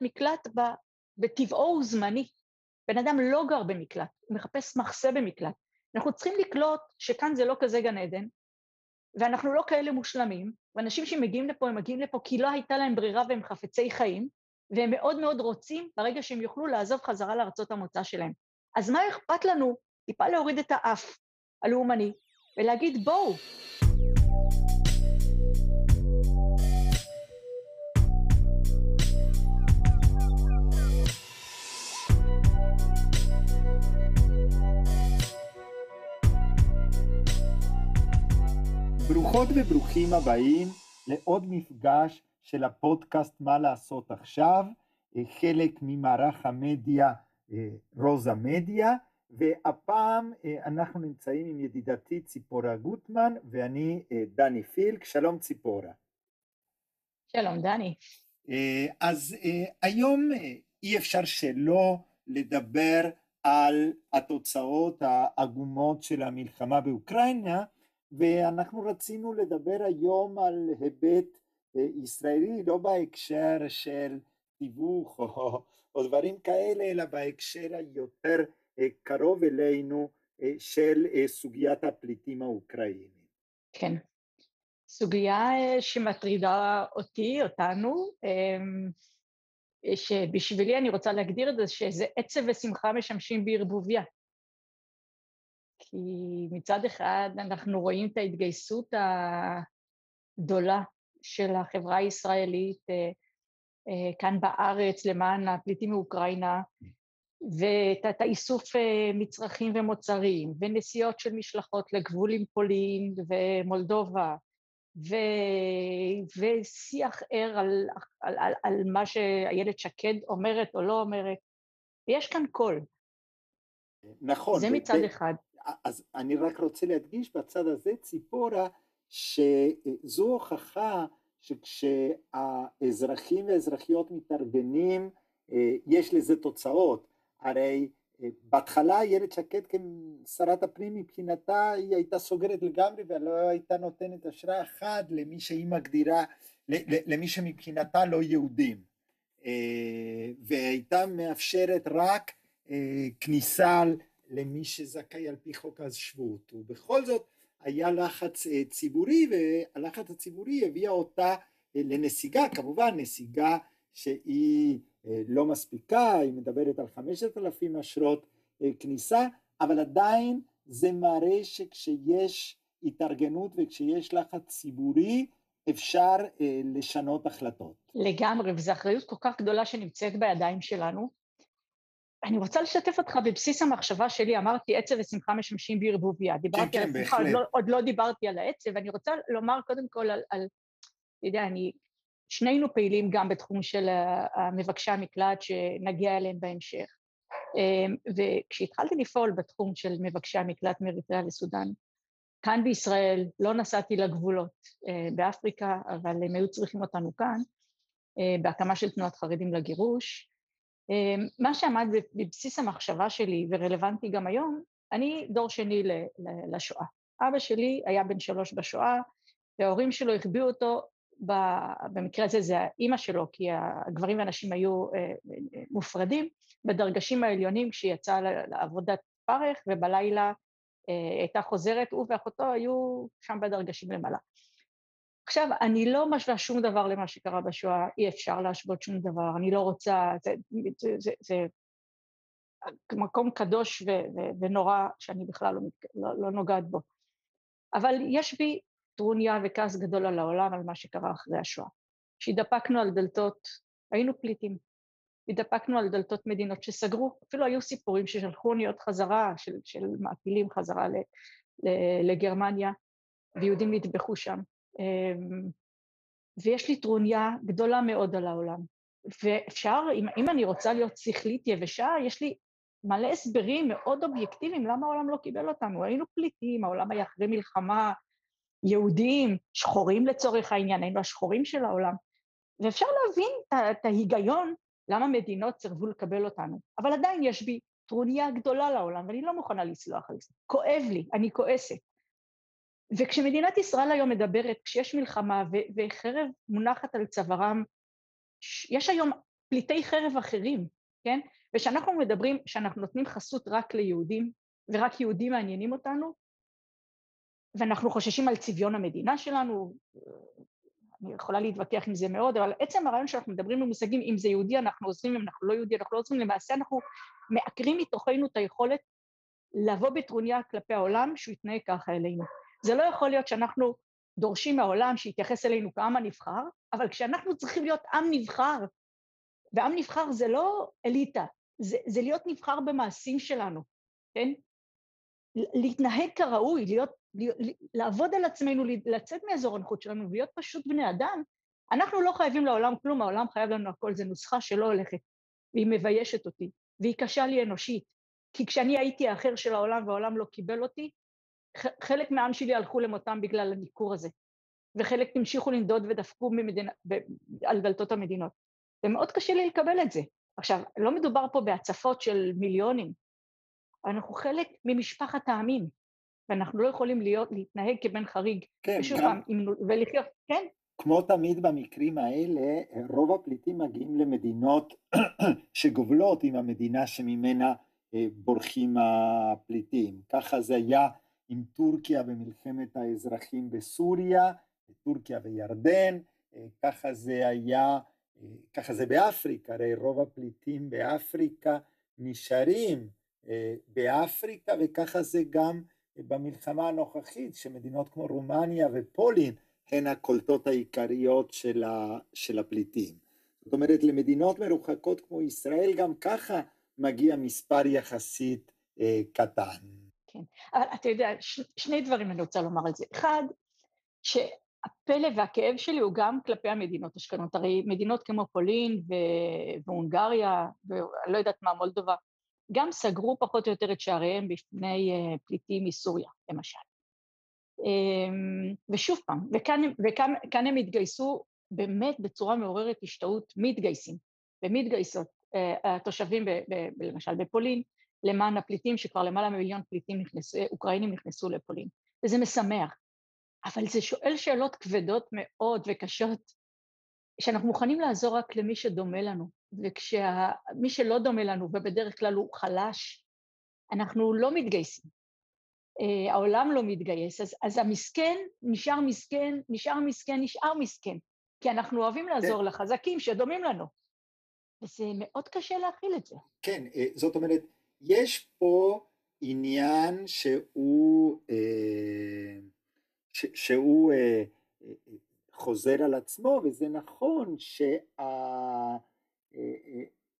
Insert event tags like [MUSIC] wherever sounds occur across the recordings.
מקלט בטבעו הוא זמני. בן אדם לא גר במקלט, הוא מחפש מחסה במקלט. אנחנו צריכים לקלוט שכאן זה לא כזה גן עדן, ואנחנו לא כאלה מושלמים, ואנשים שמגיעים לפה, הם מגיעים לפה כי לא הייתה להם ברירה והם חפצי חיים, והם מאוד מאוד רוצים ברגע שהם יוכלו לעזוב חזרה לארצות המוצא שלהם. אז מה אכפת לנו טיפה להוריד את האף הלאומני ולהגיד בואו, ברוכות וברוכים הבאים לעוד מפגש של הפודקאסט מה לעשות עכשיו, אה, חלק ממערך המדיה אה, רוזה מדיה, והפעם אה, אנחנו נמצאים עם ידידתי ציפורה גוטמן ואני דני פילק, שלום ציפורה. שלום דני. אז היום אי אפשר שלא לדבר על התוצאות העגומות של המלחמה באוקראינה, ואנחנו רצינו לדבר היום על היבט אה, ישראלי, לא בהקשר של תיווך או, או דברים כאלה, אלא בהקשר היותר אה, קרוב אלינו אה, של סוגיית הפליטים האוקראינים. כן, סוגיה שמטרידה אותי, אותנו, אמ, שבשבילי אני רוצה להגדיר את זה שזה עצב ושמחה משמשים בערבוביה. כי מצד אחד אנחנו רואים את ההתגייסות הגדולה של החברה הישראלית אה, אה, כאן בארץ למען הפליטים מאוקראינה, ואת האיסוף אה, מצרכים ומוצרים, ונסיעות של משלחות לגבול עם פולין ומולדובה, ו... ושיח ער על, על, על, על מה שאיילת שקד אומרת או לא אומרת. יש כאן קול. נכון. זה מצד ו... אחד. אז אני רק רוצה להדגיש בצד הזה ציפורה שזו הוכחה שכשהאזרחים והאזרחיות מתארגנים אה, יש לזה תוצאות. הרי אה, בהתחלה איילת שקד כשרת הפנים מבחינתה היא הייתה סוגרת לגמרי ולא הייתה נותנת אשרה אחת למי שהיא מגדירה למי שמבחינתה לא יהודים. אה, והייתה מאפשרת רק כניסה למי שזכאי על פי חוק השבות ובכל זאת היה לחץ אה, ציבורי והלחץ הציבורי הביאה אותה אה, לנסיגה כמובן נסיגה שהיא אה, לא מספיקה היא מדברת על חמשת אלפים אשרות כניסה אבל עדיין זה מראה שכשיש התארגנות וכשיש לחץ ציבורי אפשר לשנות החלטות. לגמרי וזו אחריות כל כך גדולה שנמצאת בידיים שלנו אני רוצה לשתף אותך בבסיס המחשבה שלי, אמרתי עצב ושמחה משמשים בערבוביה. דיברתי כן, על השמחה, עוד, לא, עוד לא דיברתי על העצב, אני רוצה לומר קודם כל על, על אתה יודע, אני, שנינו פעילים גם בתחום של מבקשי המקלט שנגיע אליהם בהמשך. אמ, וכשהתחלתי לפעול בתחום של מבקשי המקלט מאריתריאה לסודאן, כאן בישראל לא נסעתי לגבולות אה, באפריקה, אבל הם היו צריכים אותנו כאן, אה, בהקמה של תנועת חרדים לגירוש, מה שעמד בבסיס המחשבה שלי ורלוונטי גם היום, אני דור שני לשואה. אבא שלי היה בן שלוש בשואה, וההורים שלו החביאו אותו, במקרה הזה זה האימא שלו, כי הגברים והנשים היו אה, אה, מופרדים, בדרגשים העליונים כשהיא יצאה לעבודת פרך, ובלילה אה, הייתה חוזרת, הוא ואחותו היו שם בדרגשים למעלה. עכשיו, אני לא משווה שום דבר למה שקרה בשואה, אי אפשר להשוות שום דבר, אני לא רוצה, זה, זה, זה, זה מקום קדוש ו, ו, ונורא שאני בכלל לא, לא, לא נוגעת בו. אבל יש בי טרוניה וכעס גדול על העולם על מה שקרה אחרי השואה. כשהתדפקנו על דלתות, היינו פליטים. התדפקנו על דלתות מדינות שסגרו, אפילו היו סיפורים ששלחו אוניות חזרה, של, של מעפילים חזרה ל, ל, לגרמניה, ויהודים נטבחו שם. אמ, ויש לי טרוניה גדולה מאוד על העולם. ואפשר, אם, אם אני רוצה להיות שכלית יבשה, יש לי מלא הסברים מאוד אובייקטיביים למה העולם לא קיבל אותנו. היינו פליטים, העולם היה אחרי מלחמה, יהודים, שחורים לצורך העניין, היינו השחורים של העולם. ואפשר להבין את ההיגיון למה מדינות סירבו לקבל אותנו. אבל עדיין יש בי טרוניה גדולה לעולם, ואני לא מוכנה לסלוח על זה. כואב לי, אני כועסת. וכשמדינת ישראל היום מדברת, כשיש מלחמה וחרב מונחת על צווארם, יש היום פליטי חרב אחרים, כן? וכשאנחנו מדברים, שאנחנו נותנים חסות רק ליהודים, ורק יהודים מעניינים אותנו, ואנחנו חוששים על צביון המדינה שלנו, אני יכולה להתווכח עם זה מאוד, אבל עצם הרעיון שאנחנו מדברים במושגים, אם זה יהודי אנחנו עוזרים, אם אנחנו לא יהודי אנחנו לא עוזרים, למעשה אנחנו מעקרים מתוכנו את היכולת לבוא בטרוניה כלפי העולם שהוא יתנהג ככה אלינו. זה לא יכול להיות שאנחנו דורשים מהעולם שיתייחס אלינו כעם הנבחר, אבל כשאנחנו צריכים להיות עם נבחר, ועם נבחר זה לא אליטה, זה, זה להיות נבחר במעשים שלנו, כן? להתנהג כראוי, להיות, להיות, לעבוד על עצמנו, לצאת מאזור הנוחות שלנו ולהיות פשוט בני אדם, אנחנו לא חייבים לעולם כלום, העולם חייב לנו הכל, זו נוסחה שלא הולכת, והיא מביישת אותי, והיא קשה לי אנושית, כי כשאני הייתי האחר של העולם והעולם לא קיבל אותי, חלק מהעם שלי הלכו למותם בגלל הניכור הזה, וחלק המשיכו לנדוד ודפקו ממדינה, ב, על דלתות המדינות. ומאוד קשה לי לקבל את זה. עכשיו, לא מדובר פה בהצפות של מיליונים, אנחנו חלק ממשפחת העמים, ואנחנו לא יכולים להיות, להתנהג כבן חריג. כן, ושוב גם... פעם, ולחיות, כן? כמו תמיד במקרים האלה, רוב הפליטים מגיעים למדינות [CLEARS THROAT] שגובלות עם המדינה שממנה אה, בורחים הפליטים. ככה זה היה עם טורקיה במלחמת האזרחים בסוריה, טורקיה וירדן, אה, ככה זה היה, אה, ככה זה באפריקה, הרי רוב הפליטים באפריקה נשארים באפריקה וככה זה גם במלחמה הנוכחית שמדינות כמו רומניה ופולין הן הקולטות העיקריות של, של הפליטים. זאת אומרת למדינות מרוחקות כמו ישראל גם ככה מגיע מספר יחסית אה, קטן. כן, אבל אתה יודע, ש, שני דברים אני רוצה לומר על זה. אחד, שהפלא והכאב שלי הוא גם כלפי המדינות השכנות, הרי מדינות כמו פולין ו- והונגריה, ואני לא יודעת מה, מולדובה, גם סגרו פחות או יותר את שעריהם בפני אה, פליטים מסוריה, למשל. אמ, ושוב פעם, וכאן, וכאן הם התגייסו באמת בצורה מעוררת השתאות, מתגייסים ומתגייסות אה, התושבים, ב, ב, למשל בפולין, למען הפליטים, שכבר למעלה ממיליון פליטים נכנסו, אוקראינים נכנסו לפולין, וזה משמח. אבל זה שואל שאלות כבדות מאוד וקשות, שאנחנו מוכנים לעזור רק למי שדומה לנו, וכשמי שלא דומה לנו, ובדרך כלל הוא חלש, אנחנו לא מתגייסים. אה, העולם לא מתגייס, אז, אז המסכן נשאר מסכן, נשאר מסכן, נשאר מסכן, כי אנחנו אוהבים כן. לעזור לחזקים שדומים לנו. וזה מאוד קשה להכיל את זה. כן, אה, זאת אומרת, יש פה עניין שהוא, אה, ש, שהוא חוזר על עצמו, וזה נכון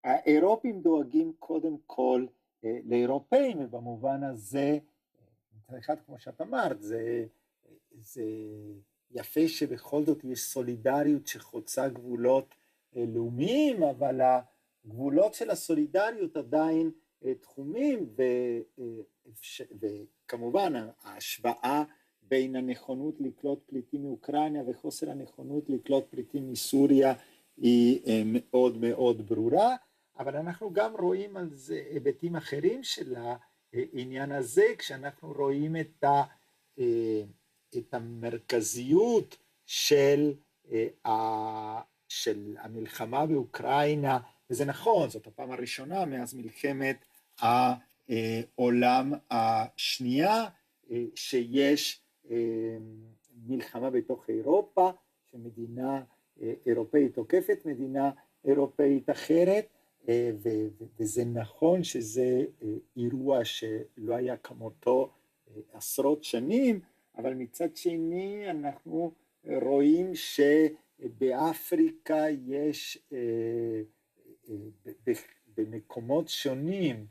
שהאירופים דואגים קודם כל לאירופאים, ובמובן הזה מצד אחד, כמו שאת אמרת, זה, זה יפה שבכל זאת יש סולידריות שחוצה גבולות אה, לאומיים, אבל הגבולות של הסולידריות עדיין אה, תחומים, ו, אה, וכמובן ההשוואה בין הנכונות לקלוט פליטים מאוקראינה וחוסר הנכונות לקלוט פליטים מסוריה היא מאוד מאוד ברורה, אבל אנחנו גם רואים על זה היבטים אחרים שלה, העניין הזה, כשאנחנו רואים את, ה, אה, את המרכזיות של, אה, של המלחמה באוקראינה, וזה נכון, זאת הפעם הראשונה מאז מלחמת העולם השנייה, אה, שיש מלחמה בתוך אירופה, שמדינה אירופאית תוקפת מדינה אירופאית אחרת, אה, וזה נכון שזה אה, אירוע שלא היה כמותו אה, עשרות שנים, אבל מצד שני אנחנו רואים שבאפריקה יש במקומות שונים,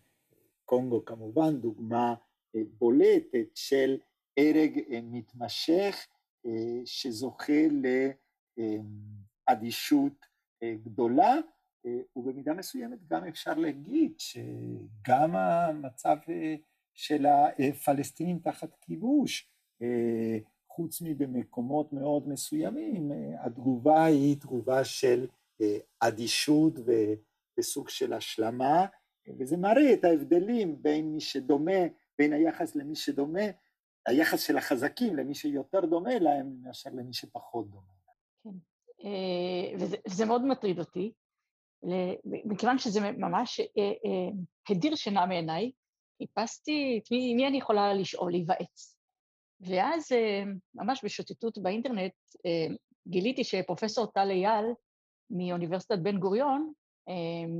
קונגו כמובן דוגמה בולטת של הרג מתמשך שזוכה לאדישות גדולה אה, ובמידה מסוימת גם אפשר להגיד שגם המצב אה, של הפלסטינים תחת כיבוש, אה, חוץ מבמקומות מאוד מסוימים, התגובה היא תגובה של אדישות וסוג של השלמה, וזה מראה את ההבדלים בין מי שדומה, בין היחס למי שדומה, היחס של החזקים למי שיותר דומה להם מאשר למי שפחות דומה. כן, וזה, וזה מאוד מטריד אותי, מכיוון שזה ממש הדיר שינה מעיניי, חיפשתי את מי, מי אני יכולה לשאול, להיוועץ. ואז ממש בשוטטות באינטרנט גיליתי שפרופסור טל אייל מאוניברסיטת בן גוריון,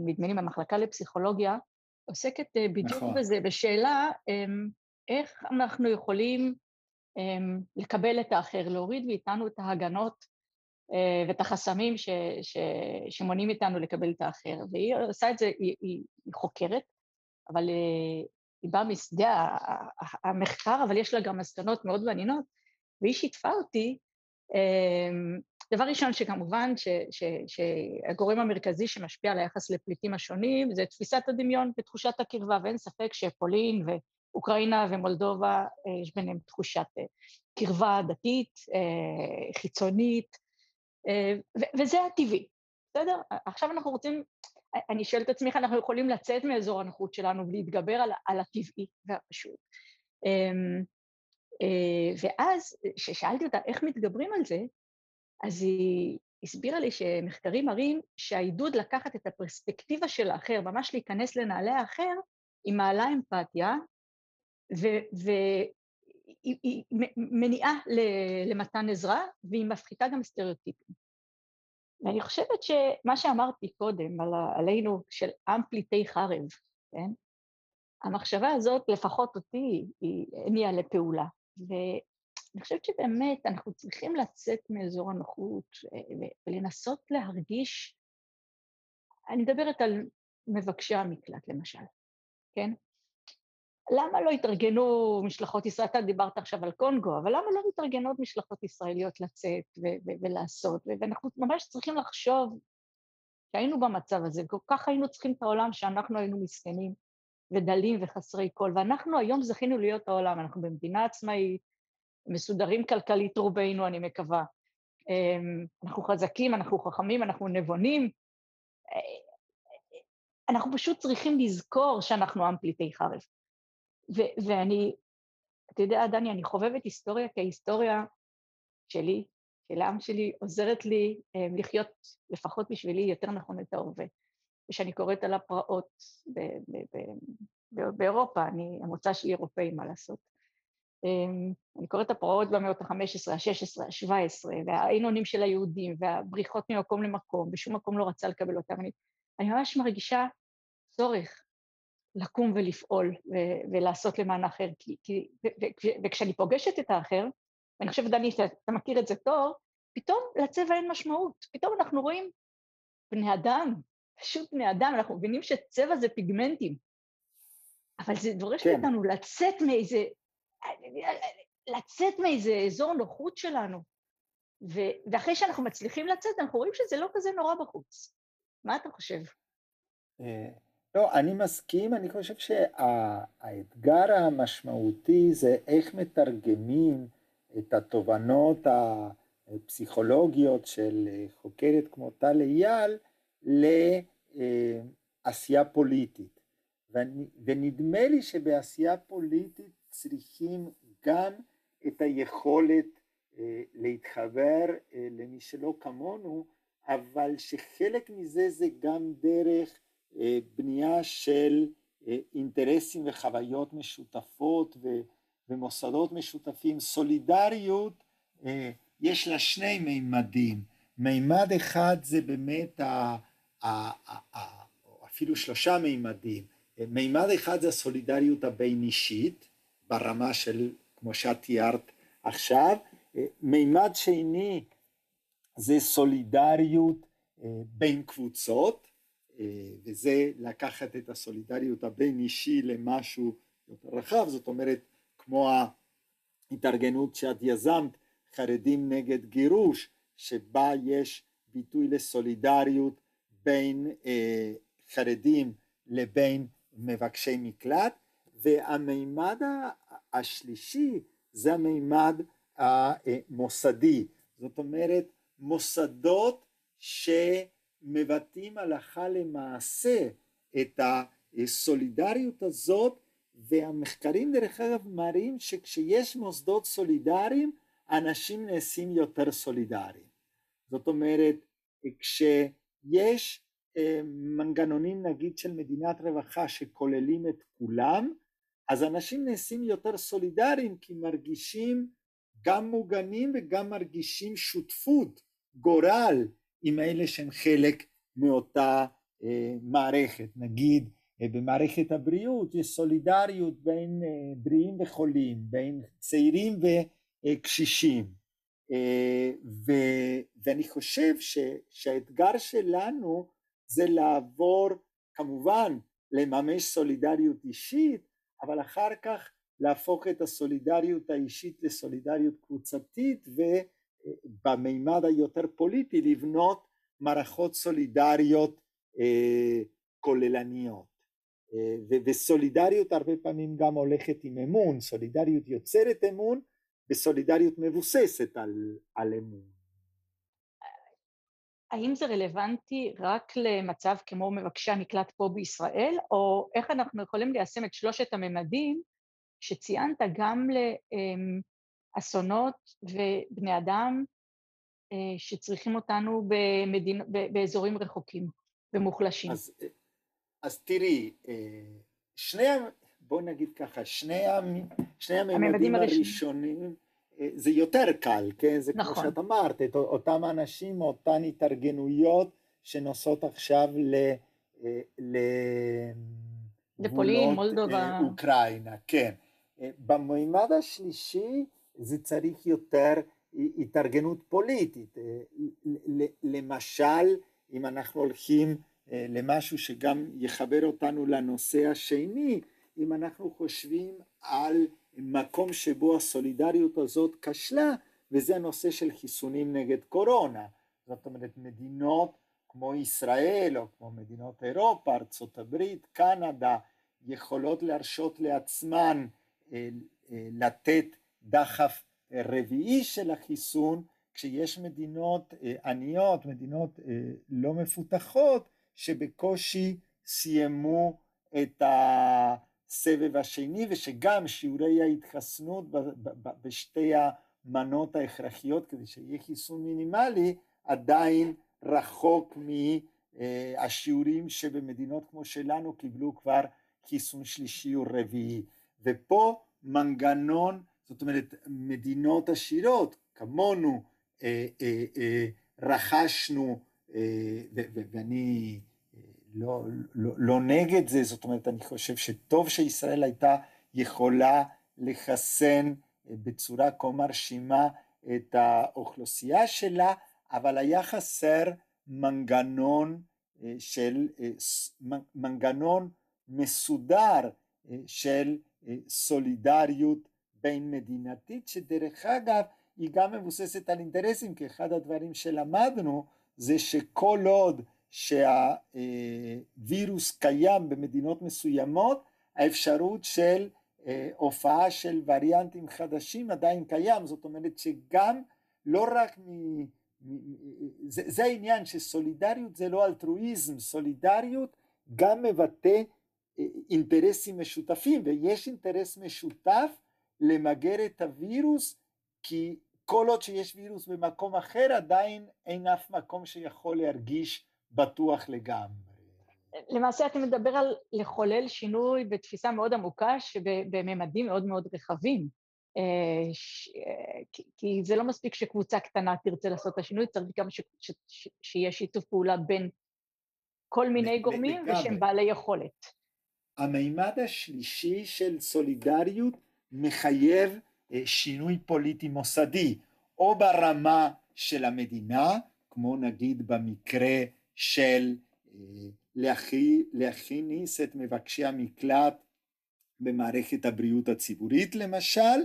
נדמה לי מהמחלקה לפסיכולוגיה, עוסקת בדיוק נכון. בזה, בשאלה איך אנחנו יכולים לקבל את האחר, להוריד מאיתנו את ההגנות ואת החסמים ש, ש, שמונעים מאיתנו לקבל את האחר. והיא עושה את זה, היא, היא, היא חוקרת, אבל היא באה משדה המחקר, אבל יש לה גם מסקנות מאוד מעניינות, והיא שיתפה אותי דבר ראשון, שכמובן ש, ש, שהגורם המרכזי שמשפיע על היחס לפליטים השונים זה תפיסת הדמיון ותחושת הקרבה, ואין ספק שפולין ואוקראינה ומולדובה, אה, יש ביניהם תחושת אה, קרבה דתית, אה, חיצונית, וזה הטבעי, בסדר? עכשיו אנחנו רוצים, אני שואלת את עצמי איך אנחנו יכולים לצאת מאזור הנוחות שלנו ולהתגבר על, על הטבעי והפשוט. אמ, ואז כששאלתי אותה איך מתגברים על זה, אז היא הסבירה לי שמחקרים מראים שהעידוד לקחת את הפרספקטיבה של האחר, ממש להיכנס לנעלי האחר, היא מעלה אמפתיה, והיא מניעה למתן עזרה, והיא מפחיתה גם סטריאוטיפים. ואני חושבת שמה שאמרתי קודם על, עלינו של עם פליטי חרב, כן? המחשבה הזאת, לפחות אותי, היא הניעה לפעולה. אני חושבת שבאמת אנחנו צריכים לצאת מאזור הנוחות ולנסות להרגיש, אני מדברת על מבקשי המקלט למשל, כן? למה לא התארגנו משלחות ישראל, אתה דיברת עכשיו על קונגו, אבל למה לא מתארגנות משלחות ישראליות לצאת ו- ו- ולעשות? ואנחנו ממש צריכים לחשוב שהיינו במצב הזה, כל כך היינו צריכים את העולם שאנחנו היינו מסכנים ודלים וחסרי קול, ואנחנו היום זכינו להיות העולם, אנחנו במדינה עצמאית, מסודרים כלכלית רובנו, אני מקווה. אמ, אנחנו חזקים, אנחנו חכמים, אנחנו נבונים. אנחנו פשוט צריכים לזכור שאנחנו עם פליטי חרב. ו- ואני, אתה יודע, דני, אני חובבת היסטוריה כי ההיסטוריה שלי, של העם שלי, עוזרת לי um, לחיות, לפחות בשבילי, יותר נכון את ההווה. וכשאני קוראת על הפרעות ב- ב- ב- באירופה, אני, המוצא שלי אירופאי, מה לעשות. אמ, אני קוראת את הפרעות במאות ה-15, ה-16, ה-17, והאינונים של היהודים, והבריחות ממקום למקום, ושום מקום לא רצה לקבל אותם. אני, אני ממש מרגישה צורך לקום ולפעול ו- ולעשות למען האחר, כי, כי, ו- ו- וכשאני פוגשת את האחר, ואני חושבת, דני, אתה מכיר את זה טוב, פתאום לצבע אין משמעות, פתאום אנחנו רואים בני אדם, פשוט בני אדם, אנחנו מבינים שצבע זה פיגמנטים, אבל זה דורש כן. מאיתנו לצאת מאיזה לצאת מאיזה אזור נוחות שלנו. ו, ואחרי שאנחנו מצליחים לצאת, אנחנו רואים שזה לא כזה נורא בחוץ. מה אתה חושב? אה, לא, אני מסכים, אני חושב שהאתגר המשמעותי זה איך מתרגמים את התובנות הפסיכולוגיות של חוקרת כמו טל אייל לעשייה פוליטית. ונדמה לי שבעשייה פוליטית צריכים גם את היכולת אה, להתחבר אה, למי שלא כמונו, אבל שחלק מזה זה גם דרך אה, בנייה של אינטרסים וחוויות משותפות ומוסדות משותפים. סולידריות יש לה שני מימדים, מימד אחד זה באמת ה, ה, ה, ה, אפילו שלושה מימדים, מימד אחד זה הסולידריות הבין אישית ברמה של, כמו שאת תיארת עכשיו. מימד שני זה סולידריות אה, בין קבוצות, אה, וזה לקחת את הסולידריות הבין אישי למשהו יותר רחב, זאת אומרת כמו ההתארגנות שאת יזמת, חרדים נגד גירוש, שבה יש ביטוי לסולידריות בין אה, חרדים לבין מבקשי מקלט, והמימד השלישי זה המימד המוסדי, זאת אומרת מוסדות שמבטאים הלכה למעשה את הסולידריות הזאת והמחקרים דרך אגב מראים שכשיש מוסדות סולידריים אנשים נעשים יותר סולידריים. זאת אומרת כשיש מנגנונים נגיד של מדינת רווחה שכוללים את כולם, אז אנשים נעשים יותר סולידריים כי מרגישים גם מוגנים וגם מרגישים שותפות, גורל, עם אלה שהם חלק מאותה אה, מערכת. נגיד אה, במערכת הבריאות יש סולידריות בין אה, בריאים וחולים, בין צעירים וקשישים. אה, ו, ואני חושב ש, שהאתגר שלנו זה לעבור כמובן לממש סולידריות אישית אבל אחר כך להפוך את הסולידריות האישית לסולידריות קבוצתית ובמימד היותר פוליטי לבנות מערכות סולידריות אה, כוללניות אה, וסולידריות הרבה פעמים גם הולכת עם אמון, סולידריות יוצרת אמון וסולידריות מבוססת על, על אמון. האם זה רלוונטי רק למצב כמו מבקשי המקלט פה בישראל, או איך אנחנו יכולים ליישם את שלושת הממדים שציינת גם לאסונות ובני אדם אה, שצריכים אותנו במדינ... באזורים רחוקים ומוחלשים? אז, אז תראי, אה, שני, בוא נגיד ככה, שני, שני הממדים הראשונים זה יותר קל, כן? זה נכון. כמו שאת אמרת, את אותם אנשים, אותן התארגנויות שנוסעות עכשיו ל... ל... לפולין, מולדובה. אוקראינה, כן. במימד השלישי זה צריך יותר התארגנות פוליטית. למשל, אם אנחנו הולכים למשהו שגם יחבר אותנו לנושא השני, אם אנחנו חושבים על מקום שבו הסולידריות הזאת כשלה וזה הנושא של חיסונים נגד קורונה. זאת אומרת מדינות כמו ישראל או כמו מדינות אירופה, ארצות הברית, קנדה יכולות להרשות לעצמן אה, אה, לתת דחף רביעי של החיסון כשיש מדינות אה, עניות, מדינות לא מפותחות שבקושי סיימו את ה... הסבב השני ושגם שיעורי ההתחסנות בשתי המנות ההכרחיות כדי שיהיה חיסון מינימלי עדיין רחוק מהשיעורים שבמדינות כמו שלנו קיבלו כבר חיסון שלישי או רביעי. ופה מנגנון זאת אומרת מדינות עשירות כמונו אה, אה, אה, רכשנו ואני לא, לא, לא נגד זה, זאת אומרת אני חושב שטוב שישראל הייתה יכולה לחסן אה, בצורה כה מרשימה את האוכלוסייה שלה, אבל היה חסר מנגנון אה, של, אה, מנגנון מסודר של סולידריות בין מדינתית, שדרך אגב היא גם מבוססת על אינטרסים, כי אחד הדברים שלמדנו זה שכל עוד שהווירוס קיים במדינות מסוימות, האפשרות של אה, הופעה של וריאנטים חדשים עדיין קיים, זאת אומרת שגם לא רק מ... זה, זה העניין שסולידריות זה לא אלטרואיזם, סולידריות גם מבטא אה, אינטרסים משותפים ויש אינטרס משותף למגר את הווירוס כי כל עוד שיש וירוס במקום אחר עדיין אין אף מקום שיכול להרגיש בטוח לגמרי. למעשה אתה מדבר על לחולל שינוי בתפיסה מאוד עמוקה שבממדים מאוד מאוד רחבים. אה, כי זה לא מספיק שקבוצה קטנה תרצה לעשות את השינוי, צריך גם שיהיה שיתוף פעולה בין כל מיני גורמים ושהם בעלי יכולת. המימד השלישי של סולידריות מחייב אה, שינוי פוליטי מוסדי, או ברמה של המדינה, כמו נגיד במקרה של אה, להכניס את מבקשי המקלט במערכת הבריאות הציבורית למשל,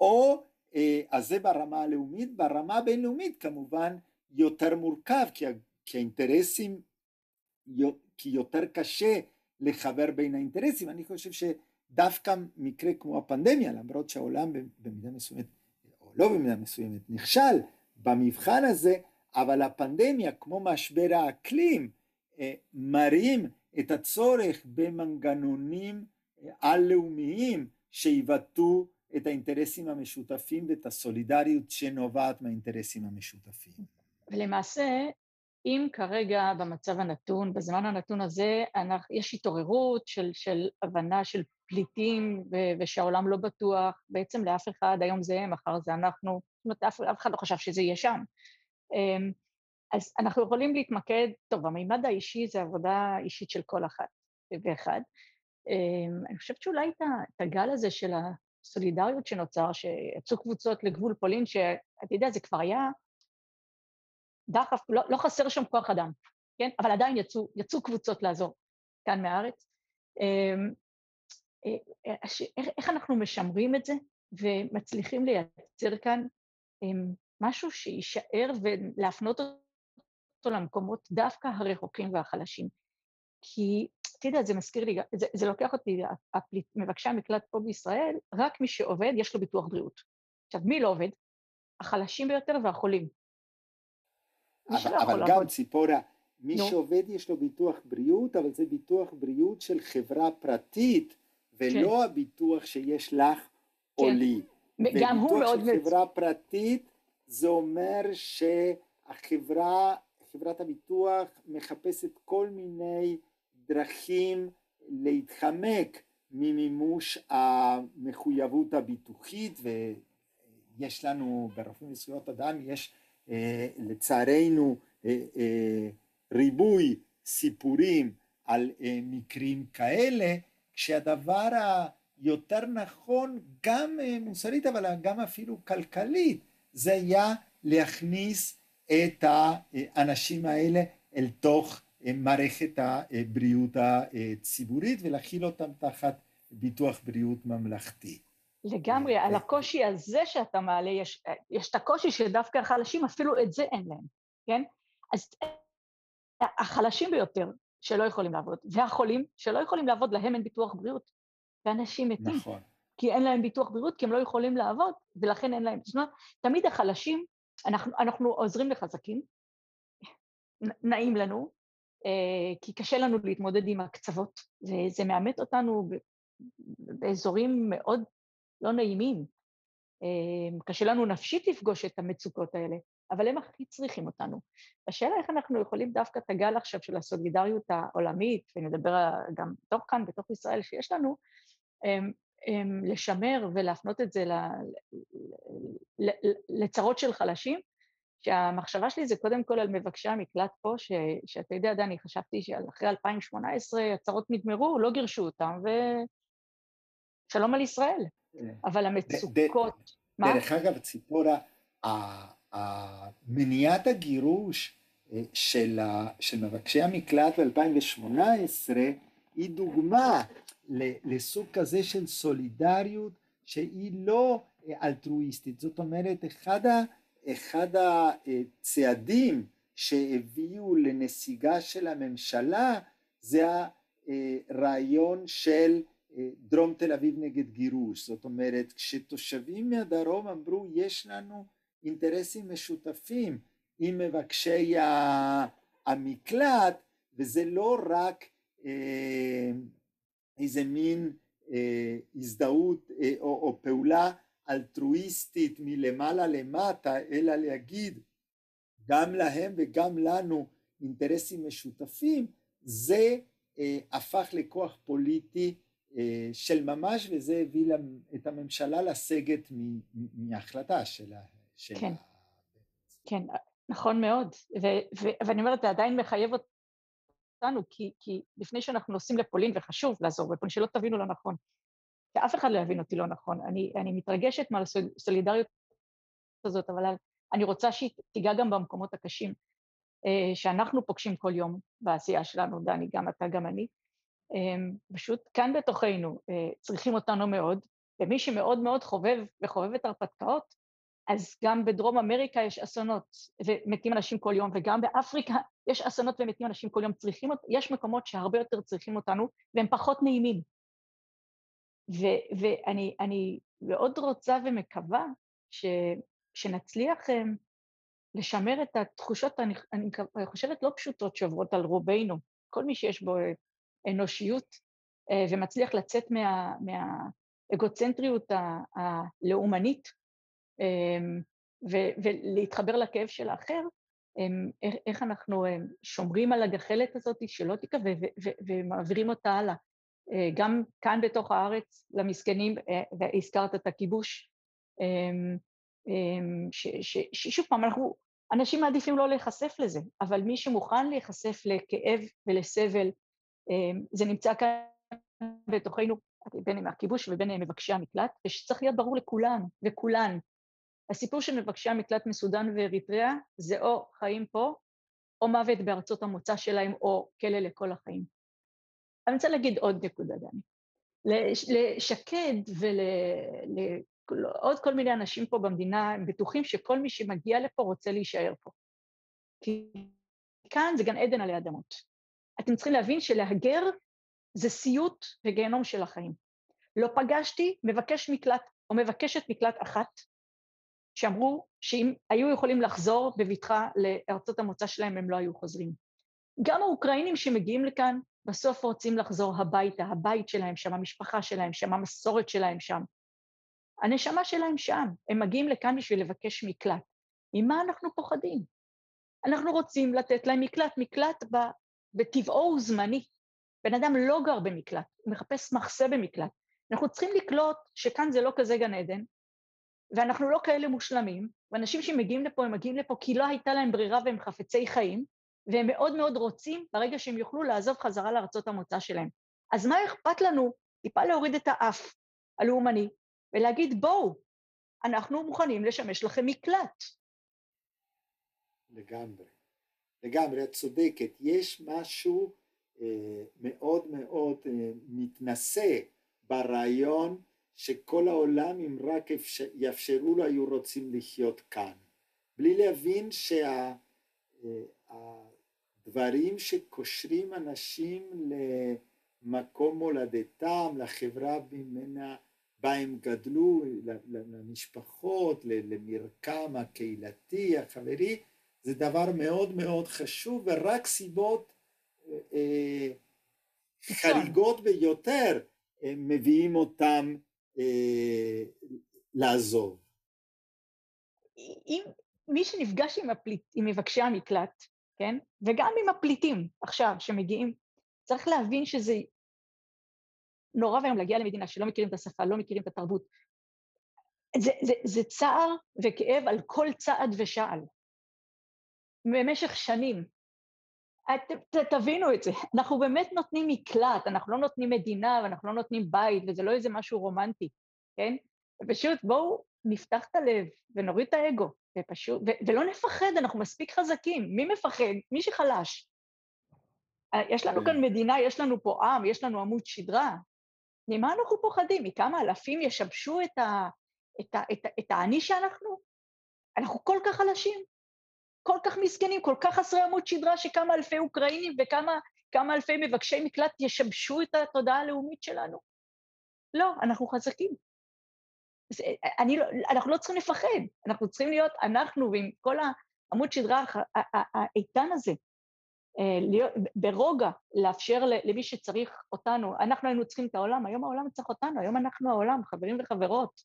או אה, אז זה ברמה הלאומית, ברמה הבינלאומית כמובן יותר מורכב כי, כי האינטרסים, כי יותר קשה לחבר בין האינטרסים, אני חושב שדווקא מקרה כמו הפנדמיה, למרות שהעולם במידה מסוימת, או לא במידה מסוימת, נכשל במבחן הזה, אבל הפנדמיה כמו משבר האקלים אה, מראים את הצורך במנגנונים אה, על-לאומיים שיבטאו את האינטרסים המשותפים ואת הסולידריות שנובעת מהאינטרסים המשותפים. ולמעשה אם כרגע במצב הנתון, בזמן הנתון הזה, אנחנו, יש התעוררות של, של הבנה של פליטים ו- ושהעולם לא בטוח, בעצם לאף אחד, היום זה הם, מחר זה אנחנו, זאת אומרת, אף, אף אחד לא חשב שזה יהיה שם. אמ, אז אנחנו יכולים להתמקד, טוב, המימד האישי זה עבודה אישית של כל אחת ואחד. אמ, אני חושבת שאולי את הגל הזה של הסולידריות שנוצר, שיצאו קבוצות לגבול פולין, שאתה יודע, זה כבר היה דחף, לא, לא חסר שם כוח אדם, כן? אבל עדיין יצאו, יצאו קבוצות לעזור כאן מהארץ. אמ, אה, איך, איך אנחנו משמרים את זה ומצליחים לייצר כאן משהו שיישאר ולהפנות אותו למקומות דווקא הרחוקים והחלשים. כי, אתה יודע, זה מזכיר לי, זה, זה לוקח אותי, הפליט, מבקשי המקלט פה בישראל, רק מי שעובד יש לו ביטוח בריאות. עכשיו, מי לא עובד? החלשים ביותר והחולים. אבל, אבל גם ציפורה, מי no. שעובד יש לו ביטוח בריאות, אבל זה ביטוח בריאות של חברה פרטית, ולא כן. הביטוח שיש לך כן. או לי. גם הוא מאוד... וביטוח של חברה פרטית, זה אומר שהחברה, חברת הביטוח מחפשת כל מיני דרכים להתחמק ממימוש המחויבות הביטוחית ויש לנו ברופאים לזכויות אדם יש אה, לצערנו אה, אה, ריבוי סיפורים על מקרים כאלה כשהדבר היותר נכון גם מוסרית אבל גם אפילו כלכלית זה היה להכניס את האנשים האלה אל תוך מערכת הבריאות הציבורית ולהכיל אותם תחת ביטוח בריאות ממלכתי. לגמרי, על הקושי הזה שאתה מעלה, יש, יש את הקושי שדווקא החלשים אפילו את זה אין להם, כן? אז החלשים ביותר שלא יכולים לעבוד, והחולים שלא יכולים לעבוד, להם אין ביטוח בריאות, ואנשים מתים. נכון. כי אין להם ביטוח בריאות, כי הם לא יכולים לעבוד, ולכן אין להם... זאת אומרת, תמיד החלשים, אנחנו, אנחנו עוזרים לחזקים, נעים לנו, אה, כי קשה לנו להתמודד עם הקצוות, וזה מאמת אותנו באזורים מאוד לא נעימים. אה, קשה לנו נפשית לפגוש את המצוקות האלה, אבל הם הכי צריכים אותנו. השאלה איך אנחנו יכולים דווקא את הגל עכשיו של הסולידריות העולמית, ונדבר גם בתוך כאן, בתוך ישראל שיש לנו, אה, לשמר ולהפנות את זה לצרות של חלשים, שהמחשבה שלי זה קודם כל על מבקשי המקלט פה, ש, שאתה יודע, דני, חשבתי שאחרי 2018 הצרות נגמרו, לא גירשו אותם, ושלום על ישראל. כן. אבל המצוקות... דרך אגב, ציפורה, מניעת הגירוש אה, של, של מבקשי המקלט ב-2018 היא דוגמה לסוג כזה של סולידריות שהיא לא אה, אלטרואיסטית, זאת אומרת אחד, ה, אחד הצעדים שהביאו לנסיגה של הממשלה זה הרעיון של אה, דרום תל אביב נגד גירוש, זאת אומרת כשתושבים מהדרום אמרו יש לנו אינטרסים משותפים עם מבקשי המקלט וזה לא רק אה, איזה מין אה, הזדהות אה, או, או פעולה אלטרואיסטית מלמעלה למטה, אלא להגיד גם להם וגם לנו אינטרסים משותפים, זה אה, הפך לכוח פוליטי אה, של ממש וזה הביא את הממשלה לסגת מההחלטה של ה... כן, כן, נכון מאוד, ו- ו- ואני אומרת, זה עדיין מחייב אותנו, כי, כי לפני שאנחנו נוסעים לפולין, וחשוב לעזור בפולין, שלא תבינו לא נכון, שאף אחד לא יבין אותי לא נכון, אני, אני מתרגשת מהסולידריות הזאת, אבל אני רוצה שהיא תיגע גם במקומות הקשים אה, שאנחנו פוגשים כל יום בעשייה שלנו, דני, גם אתה, גם אני. אה, פשוט כאן בתוכנו אה, צריכים אותנו מאוד, ומי שמאוד מאוד חובב וחובב את הרפתקאות, אז גם בדרום אמריקה יש אסונות ומתים אנשים כל יום, וגם באפריקה יש אסונות ומתים אנשים כל יום. צריכים, יש מקומות שהרבה יותר צריכים אותנו, והם פחות נעימים. ו- ואני מאוד רוצה ומקווה ש, שנצליח um, לשמר את התחושות, אני, אני חושבת, לא פשוטות שעוברות על רובנו, כל מי שיש בו אנושיות uh, ומצליח לצאת מה, מהאגוצנטריות הלאומנית, אמ, ולהתחבר לכאב של האחר, איך, איך אנחנו שומרים על הגחלת הזאת שלא תיכווה ומעבירים אותה הלאה. גם כאן בתוך הארץ למסכנים, והזכרת את הכיבוש, ששוב פעם, אנחנו, אנשים מעדיפים לא להיחשף לזה, אבל מי שמוכן להיחשף לכאב ולסבל, זה נמצא כאן בתוכנו, בין אם הכיבוש ובין אם מבקשי המקלט, ושצריך להיות ברור לכולם וכולן. הסיפור של מבקשי המקלט מסודאן ואריתריאה זה או חיים פה, או מוות בארצות המוצא שלהם, או כלא לכל החיים. אני רוצה להגיד עוד נקודה, דני. לשקד ולעוד כל מיני אנשים פה במדינה, הם בטוחים שכל מי שמגיע לפה רוצה להישאר פה. כי כאן זה גן עדן עלי אדמות. אתם צריכים להבין שלהגר זה סיוט וגיהנום של החיים. לא פגשתי מבקש מקלט או מבקשת מקלט אחת שאמרו שאם היו יכולים לחזור בבטחה לארצות המוצא שלהם, הם לא היו חוזרים. גם האוקראינים שמגיעים לכאן, בסוף רוצים לחזור הביתה, הבית שלהם שם, המשפחה שלהם שם, המסורת שלהם שם. הנשמה שלהם שם, הם מגיעים לכאן בשביל לבקש מקלט. ממה אנחנו פוחדים? אנחנו רוצים לתת להם מקלט, מקלט בטבעו הוא זמני. בן אדם לא גר במקלט, הוא מחפש מחסה במקלט. אנחנו צריכים לקלוט שכאן זה לא כזה גן עדן, ואנחנו לא כאלה מושלמים, ואנשים שמגיעים לפה, הם מגיעים לפה כי לא הייתה להם ברירה והם חפצי חיים, והם מאוד מאוד רוצים ברגע שהם יוכלו לעזוב חזרה לארצות המוצא שלהם. אז מה אכפת לנו טיפה להוריד את האף הלאומני ולהגיד בואו, אנחנו מוכנים לשמש לכם מקלט. לגמרי, לגמרי, את צודקת, יש משהו אה, מאוד מאוד אה, מתנשא ברעיון שכל העולם אם רק אפשר, יאפשרו לו היו רוצים לחיות כאן. בלי להבין שהדברים שה, שקושרים אנשים למקום מולדתם, לחברה ממנה בה הם גדלו, למשפחות, למרקם הקהילתי, החברי, זה דבר מאוד מאוד חשוב ורק סיבות אה, חריגות ביותר מביאים אותם אה, לעזוב. אם מי שנפגש עם, הפליט, עם מבקשי המקלט, כן, וגם עם הפליטים עכשיו שמגיעים, צריך להבין שזה נורא ואיום להגיע למדינה שלא מכירים את השפה, לא מכירים את התרבות. זה, זה, זה צער וכאב על כל צעד ושעל. במשך שנים. את, ת, תבינו את זה, אנחנו באמת נותנים מקלט, אנחנו לא נותנים מדינה ואנחנו לא נותנים בית, וזה לא איזה משהו רומנטי, כן? ופשוט בואו נפתח את הלב ונוריד את האגו, ופשוט, ו, ולא נפחד, אנחנו מספיק חזקים. מי מפחד? מי שחלש. אה, יש לנו כאן כן. מדינה, יש לנו פה עם, יש לנו עמוד שדרה. ממה אנחנו פוחדים? מכמה אלפים ישבשו את, ה, את, ה, את, ה, את האני שאנחנו? אנחנו כל כך חלשים. כל כך מסכנים, כל כך חסרי עמוד שדרה, שכמה אלפי אוקראינים וכמה אלפי מבקשי מקלט ישבשו את התודעה הלאומית שלנו? לא, אנחנו חזקים. אני, לא, אנחנו לא צריכים לפחד, אנחנו צריכים להיות אנחנו ועם כל העמוד שדרה האיתן הזה, אה, להיות, ברוגע לאפשר למי שצריך אותנו. אנחנו היינו צריכים את העולם, היום העולם צריך אותנו, היום אנחנו העולם, חברים וחברות.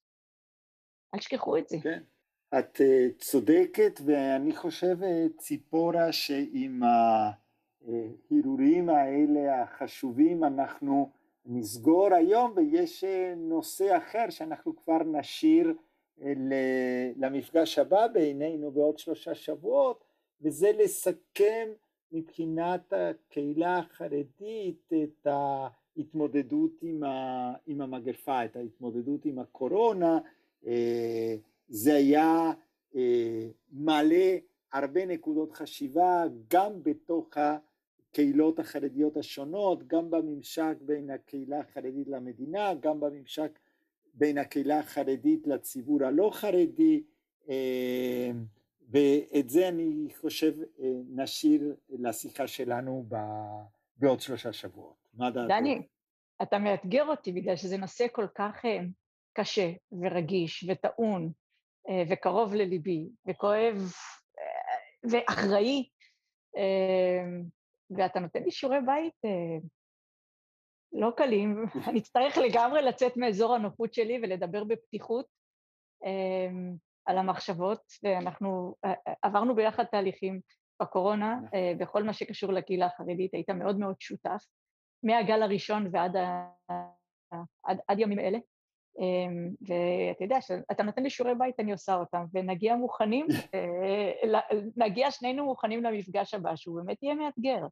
אל תשכחו את זה. כן. את אה, צודקת ואני חושב אה, ציפורה שעם ההרהורים האלה החשובים אנחנו נסגור היום ויש אה, נושא אחר שאנחנו כבר נשאיר למפגש הבא בעינינו בעוד שלושה שבועות וזה לסכם מבחינת הקהילה החרדית את ההתמודדות עם המגפה, את ההתמודדות עם הקורונה זה היה אה, מעלה הרבה נקודות חשיבה גם בתוך הקהילות החרדיות השונות, גם בממשק בין הקהילה החרדית למדינה, גם בממשק בין הקהילה החרדית לציבור הלא חרדי, אה, ואת זה אני חושב אה, נשאיר לשיחה שלנו בעוד שלושה שבועות. מה דעתך? דני, אתה מאתגר אותי בגלל שזה נושא כל כך קשה ורגיש וטעון וקרוב לליבי, וכואב אה, ואחראי, אה, ואתה נותן לי שיעורי בית לא קלים, [LAUGHS] אני אצטרך לגמרי לצאת מאזור הנוחות שלי ולדבר בפתיחות על המחשבות, ואנחנו עברנו ביחד תהליכים בקורונה. בכל מה שקשור לקהילה החרדית, היית מאוד מאוד שותף, מהגל הראשון ועד ה... עד, עד ימים אלה. אמ, ואתה יודע, כשאתה נותן לי שיעורי בית, אני עושה אותם, ונגיע מוכנים, [LAUGHS] אה, נגיע שנינו מוכנים למפגש הבא, שהוא באמת יהיה מאתגר.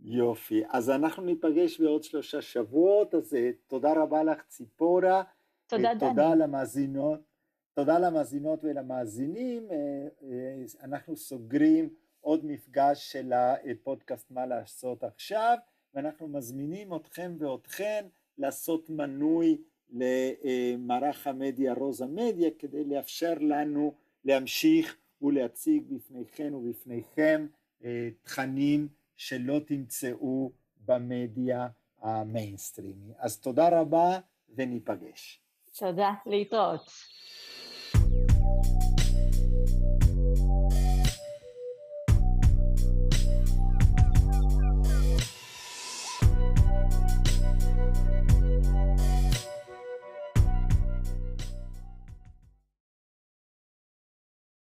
יופי, אז אנחנו ניפגש בעוד שלושה שבועות, אז אה, תודה רבה לך ציפורה. תודה דני. תודה למאזינות, תודה למאזינות ולמאזינים, אנחנו סוגרים עוד מפגש של הפודקאסט מה לעשות עכשיו, ואנחנו מזמינים אתכם ואתכן לעשות מנוי למערך המדיה רוזה מדיה כדי לאפשר לנו להמשיך ולהציג בפניכם ובפניכם תכנים שלא תמצאו במדיה המיינסטרימי. אז תודה רבה וניפגש. תודה, להתראות.